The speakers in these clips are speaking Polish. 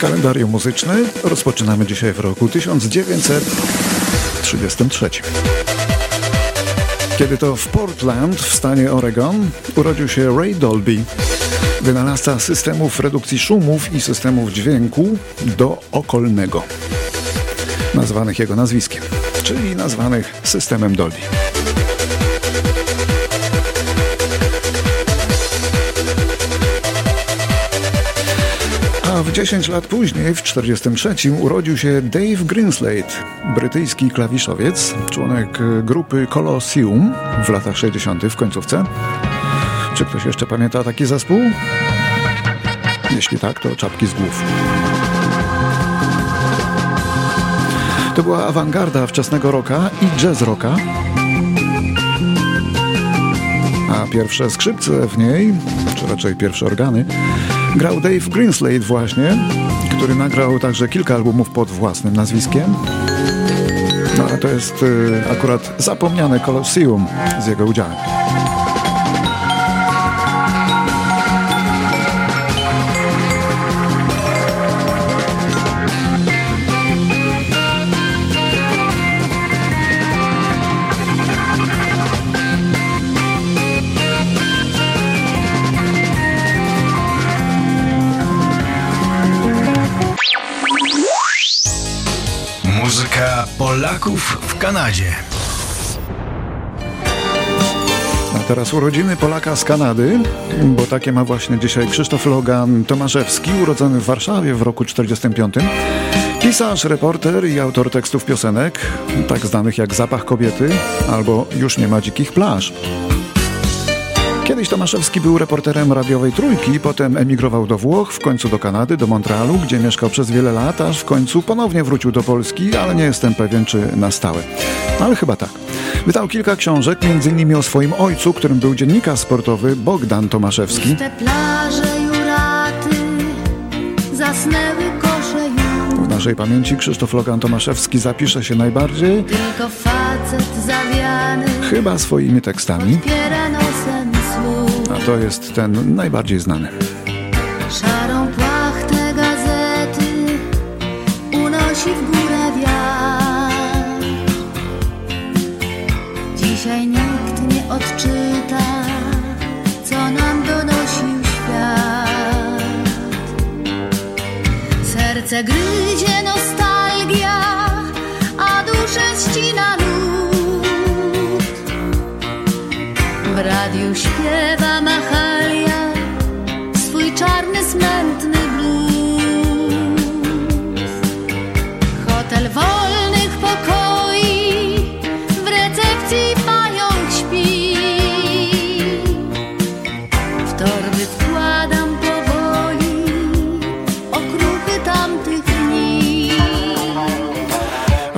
Kalendarium muzyczne rozpoczynamy dzisiaj w roku 1933. Kiedy to w Portland w stanie Oregon urodził się Ray Dolby, wynalazca systemów redukcji szumów i systemów dźwięku do okolnego, nazwanych jego nazwiskiem, czyli nazwanych systemem Dolby. 10 lat później, w 1943, urodził się Dave Greenslade, brytyjski klawiszowiec, członek grupy Colosseum w latach 60. w końcówce. Czy ktoś jeszcze pamięta taki zespół? Jeśli tak, to czapki z głów. To była awangarda wczesnego rocka i jazz rocka. A pierwsze skrzypce w niej, czy raczej pierwsze organy, grał Dave Greenslade właśnie, który nagrał także kilka albumów pod własnym nazwiskiem. No ale to jest y, akurat zapomniane Colosseum z jego udziałem. Polaków w Kanadzie. A teraz urodziny Polaka z Kanady, bo takie ma właśnie dzisiaj Krzysztof Logan Tomaszewski, urodzony w Warszawie w roku 45. Pisarz, reporter i autor tekstów piosenek, tak znanych jak Zapach kobiety albo Już nie ma dzikich plaż. Kiedyś Tomaszewski był reporterem radiowej Trójki, potem emigrował do Włoch, w końcu do Kanady, do Montrealu, gdzie mieszkał przez wiele lat, aż w końcu ponownie wrócił do Polski, ale nie jestem pewien, czy na stałe. Ale chyba tak. Wydał kilka książek, m.in. o swoim ojcu, którym był dziennikarz sportowy Bogdan Tomaszewski. Te plaże juraty zasnęły kosze już. W naszej pamięci Krzysztof Logan Tomaszewski zapisze się najbardziej, Tylko facet zawiany chyba swoimi tekstami, piera nosem słuch. a to jest ten najbardziej znany. Szarą płachtę gazety unosi w górę wiatr. Dzisiaj nikt nie odczyta, co nam donosił świat. Serce gryzie nostalgia, a duszę ścina lód. W radiu śpiewa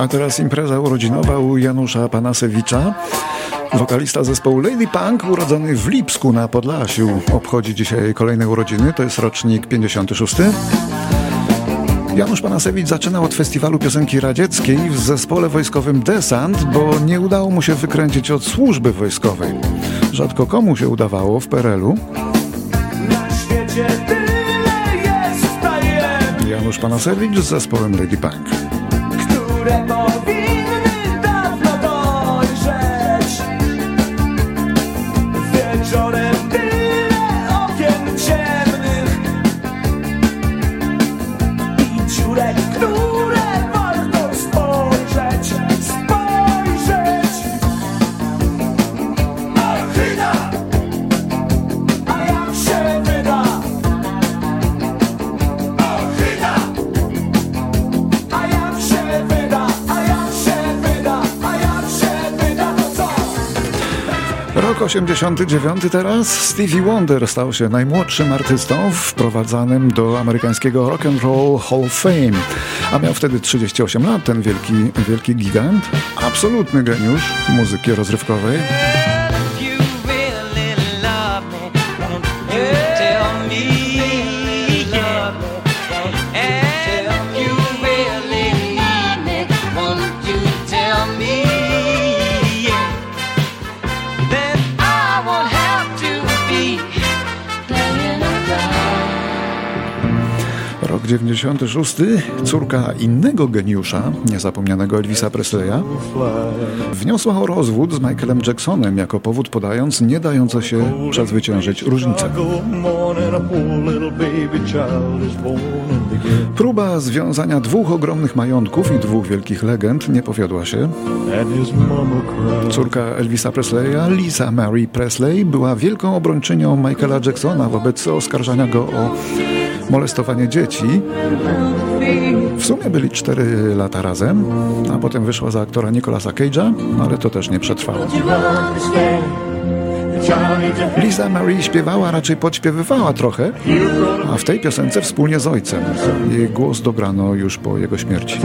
A teraz impreza urodzinowa u Janusza Panasewicza. Wokalista zespołu Lady Punk, urodzony w Lipsku na Podlasiu, obchodzi dzisiaj kolejne urodziny, to jest rocznik 56. Janusz Panasewicz zaczynał od festiwalu piosenki radzieckiej w zespole wojskowym Desant, bo nie udało mu się wykręcić od służby wojskowej. Rzadko komu się udawało w PRL-u. Na świecie tyle jest tajem, Janusz Panasewicz z zespołem Lady Punk. 1989 teraz. Stevie Wonder stał się najmłodszym artystą wprowadzanym do amerykańskiego Rock and Roll Hall of Fame, a miał wtedy 38 lat ten wielki, wielki gigant, absolutny geniusz muzyki rozrywkowej. Rok 96. Córka innego geniusza, niezapomnianego Elvisa Presleya, wniosła o rozwód z Michaelem Jacksonem jako powód podając nie dające się przezwyciężyć różnicę. Próba związania dwóch ogromnych majątków i dwóch wielkich legend nie powiodła się. Córka Elvisa Presleya, Lisa Mary Presley, była wielką obrończynią Michaela Jacksona wobec oskarżania go o molestowanie dzieci. W sumie byli 4 lata razem, a potem wyszła za aktora Nicolasa Cage'a, ale to też nie przetrwało. Lisa Marie śpiewała, raczej podśpiewywała trochę, a w tej piosence wspólnie z ojcem. Jej głos dobrano już po jego śmierci.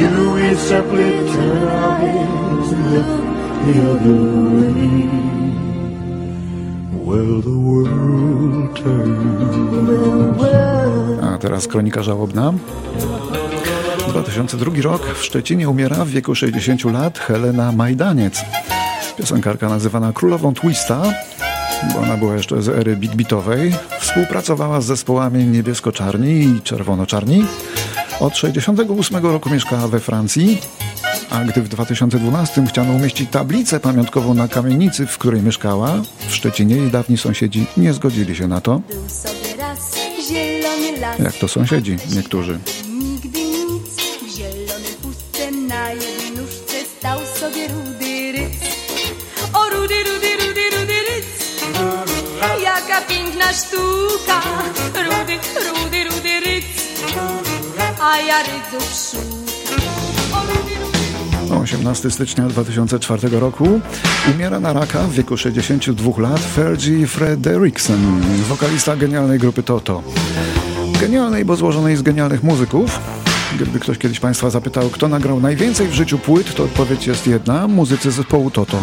Do we simply turn our and look the other way? Will the world turn? A teraz kronika żałobna. 2002 rok w Szczecinie umiera w wieku 60 lat Helena Majdaniec. Piosenkarka nazywana królową Twista, bo ona była jeszcze z ery big beatowej. Współpracowała z zespołami niebiesko-czarni i czerwono-czarni. Od 68 roku mieszkała we Francji, a gdy w 2012 chciano umieścić tablicę pamiątkową na kamienicy, w której mieszkała, w Szczecinie jej dawni sąsiedzi nie zgodzili się na to. Jak to sąsiedzi niektórzy. Nigdy nic w zielonej pustce na jednej nóżce stał sobie rudy ryc. O rudy, rudy, rudy, rudy. Jaka piękna sztuka. Rudy, rudy, rudy ryc. A ja rydzów szukam. O rudy, rudy. 18 stycznia 2004 roku umiera na raka w wieku 62 lat Fergie Frederiksen, wokalista genialnej grupy Toto. Genialnej, bo złożonej z genialnych muzyków. Gdyby ktoś kiedyś Państwa zapytał, kto nagrał najwięcej w życiu płyt, to odpowiedź jest jedna, muzycy zespołu Toto.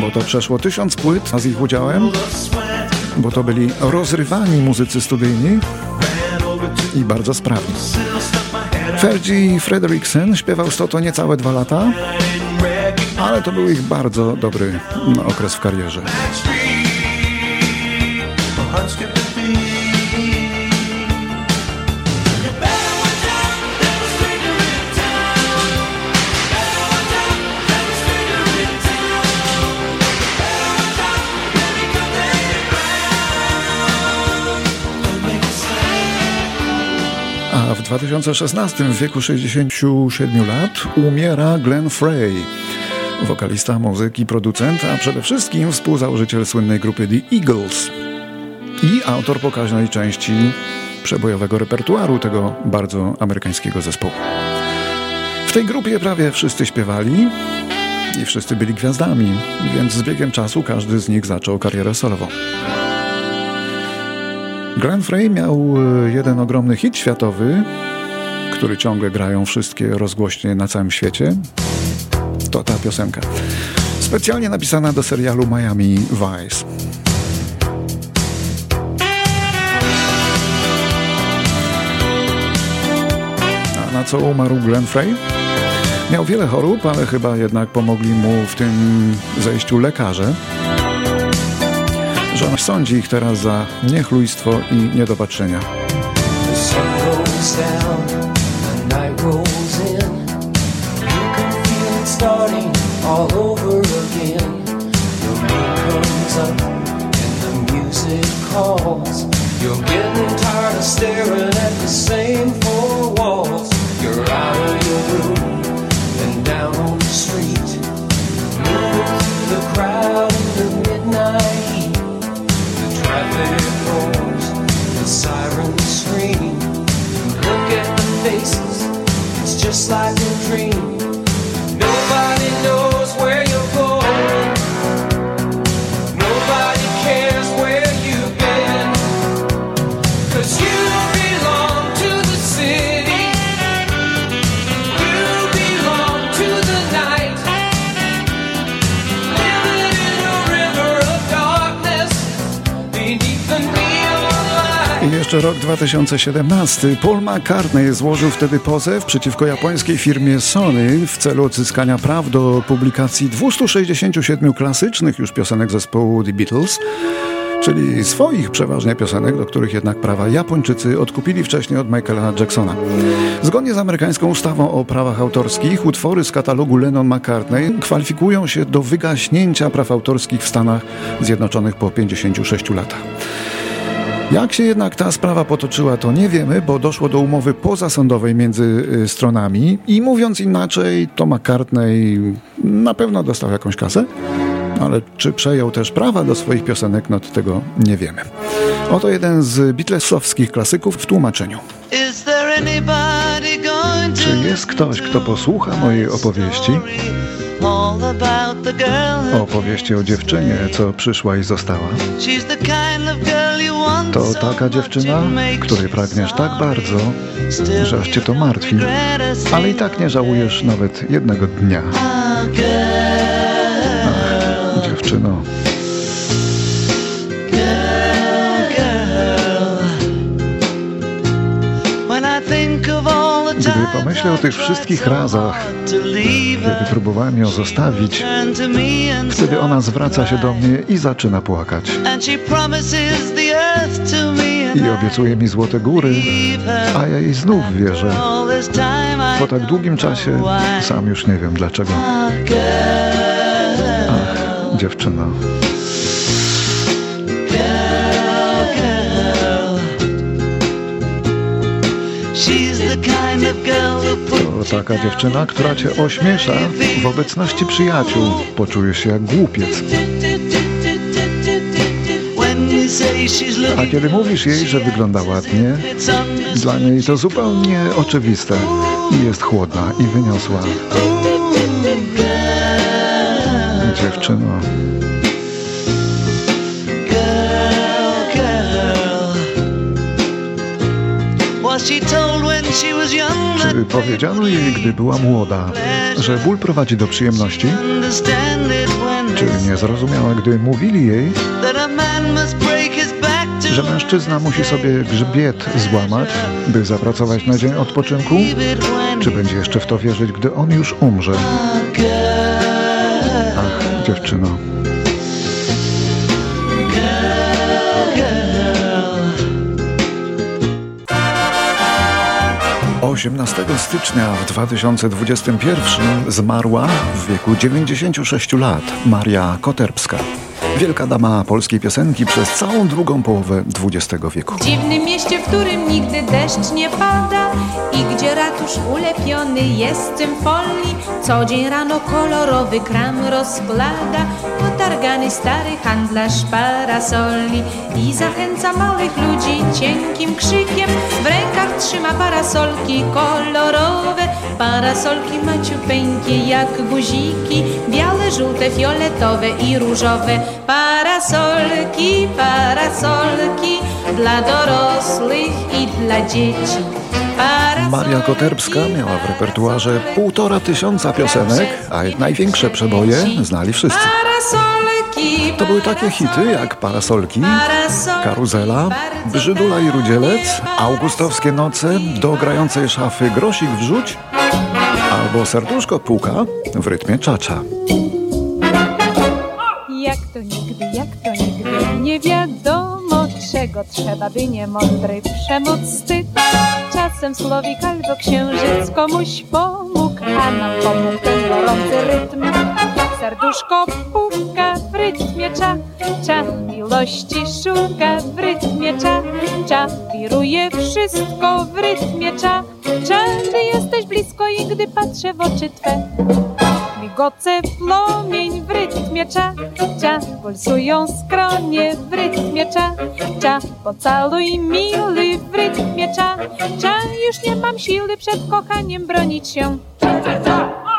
Bo to przeszło tysiąc płyt, a z ich udziałem, bo to byli rozrywani muzycy studyjni i bardzo sprawni. Fergie Frederiksen śpiewał z Toto niecałe dwa lata, ale to był ich bardzo dobry okres w karierze. 2016 w wieku 67 lat umiera Glenn Frey, wokalista, muzyk i producent, a przede wszystkim współzałożyciel słynnej grupy The Eagles i autor pokaźnej części przebojowego repertuaru tego bardzo amerykańskiego zespołu. W tej grupie prawie wszyscy śpiewali i wszyscy byli gwiazdami, więc z biegiem czasu każdy z nich zaczął karierę solową. Glenn Frey miał e, jeden ogromny hit światowy, który ciągle grają wszystkie rozgłośnie na całym świecie. To ta piosenka. Specjalnie napisana do serialu Miami Vice. A na co umarł Glenn Frey? Miał wiele chorób, ale chyba jednak pomogli mu w tym zejściu lekarze. Sądzi ich teraz za niechlujstwo i niedopatrzenia. You're getting tired of staring at the same just like a dream. Rok 2017. Paul McCartney złożył wtedy pozew przeciwko japońskiej firmie Sony w celu odzyskania praw do publikacji 267 klasycznych już piosenek zespołu The Beatles czyli swoich przeważnie piosenek, do których jednak prawa Japończycy odkupili wcześniej od Michaela Jacksona. Zgodnie z amerykańską ustawą o prawach autorskich, utwory z katalogu Lennon-McCartney kwalifikują się do wygaśnięcia praw autorskich w Stanach Zjednoczonych po 56 latach. Jak się jednak ta sprawa potoczyła, to nie wiemy, bo doszło do umowy pozasądowej między y, stronami i mówiąc inaczej, to McCartney na pewno dostał jakąś kasę, ale czy przejął też prawa do swoich piosenek, no to tego nie wiemy. Oto jeden z Beatlesowskich klasyków w tłumaczeniu. Czy jest ktoś, kto posłucha mojej opowieści? Opowieści o dziewczynie, co przyszła i została. To taka dziewczyna, której pragniesz tak bardzo, że aż cię to martwi, ale i tak nie żałujesz nawet jednego dnia. girl, Dziewczyno, pomyślę o tych wszystkich razach, kiedy próbowałem ją zostawić, wtedy ona zwraca się do mnie i zaczyna płakać. I obiecuje mi złote góry, a ja jej znów wierzę. Po tak długim czasie sam już nie wiem dlaczego. Ach, dziewczyno. To taka dziewczyna, która cię ośmiesza w obecności przyjaciół. Poczujesz się jak głupiec. A kiedy mówisz jej, że wygląda ładnie, dla niej to zupełnie oczywiste. Jest chłodna i wyniosła. Dziewczyno. Czy powiedziano jej, gdy była młoda, że ból prowadzi do przyjemności? Czy nie zrozumiała, gdy mówili jej, że mężczyzna musi sobie grzbiet złamać, by zapracować na dzień odpoczynku? Czy będzie jeszcze w to wierzyć, gdy on już umrze? Ach, dziewczyno. 18 stycznia w 2021 zmarła w wieku 96 lat Maria Koterbska. Wielka dama polskiej piosenki przez całą drugą połowę XX wieku. W dziwnym mieście, w którym nigdy deszcz nie pada i gdzie ratusz ulepiony jest tym folii, co dzień rano kolorowy kram rozkłada, potargany stary handlarz parasoli i zachęca małych ludzi cienkim krzykiem. W rękach trzyma parasolki kolorowe, parasolki maciupeńkie jak guziki, białe, żółte, fioletowe i różowe. Parasolki, parasolki dla dorosłych i dla dzieci. Maria Koterbska miała w repertuarze półtora tysiąca piosenek, a największe przeboje znali wszyscy. To były takie hity jak parasolki, Karuzela, Brzydula i Rudzielec, Augustowskie noce, do grającej szafy Grosik wrzuć albo Serduszko puka w rytmie czacza. Jak to nigdy, jak to nigdy, nie wiadomo czego trzeba, by nie mądry przemoc wstyd. Czasem słowik albo księżyc komuś pomógł, a nam pomógł ten gorący rytm. Serduszko puka w rytmie cza, cza, miłości szuka w rytmie cza, cza, wiruje wszystko w rytmie cza, cza, gdy jesteś blisko i gdy patrzę w oczy Twe. Migoce płomień w rytmie cza, cza, pulsują skronie w rytmie cza, cza, pocaluj miły w rytmie cza, cza, już nie mam siły przed kochaniem bronić się. Cza, cza, cza.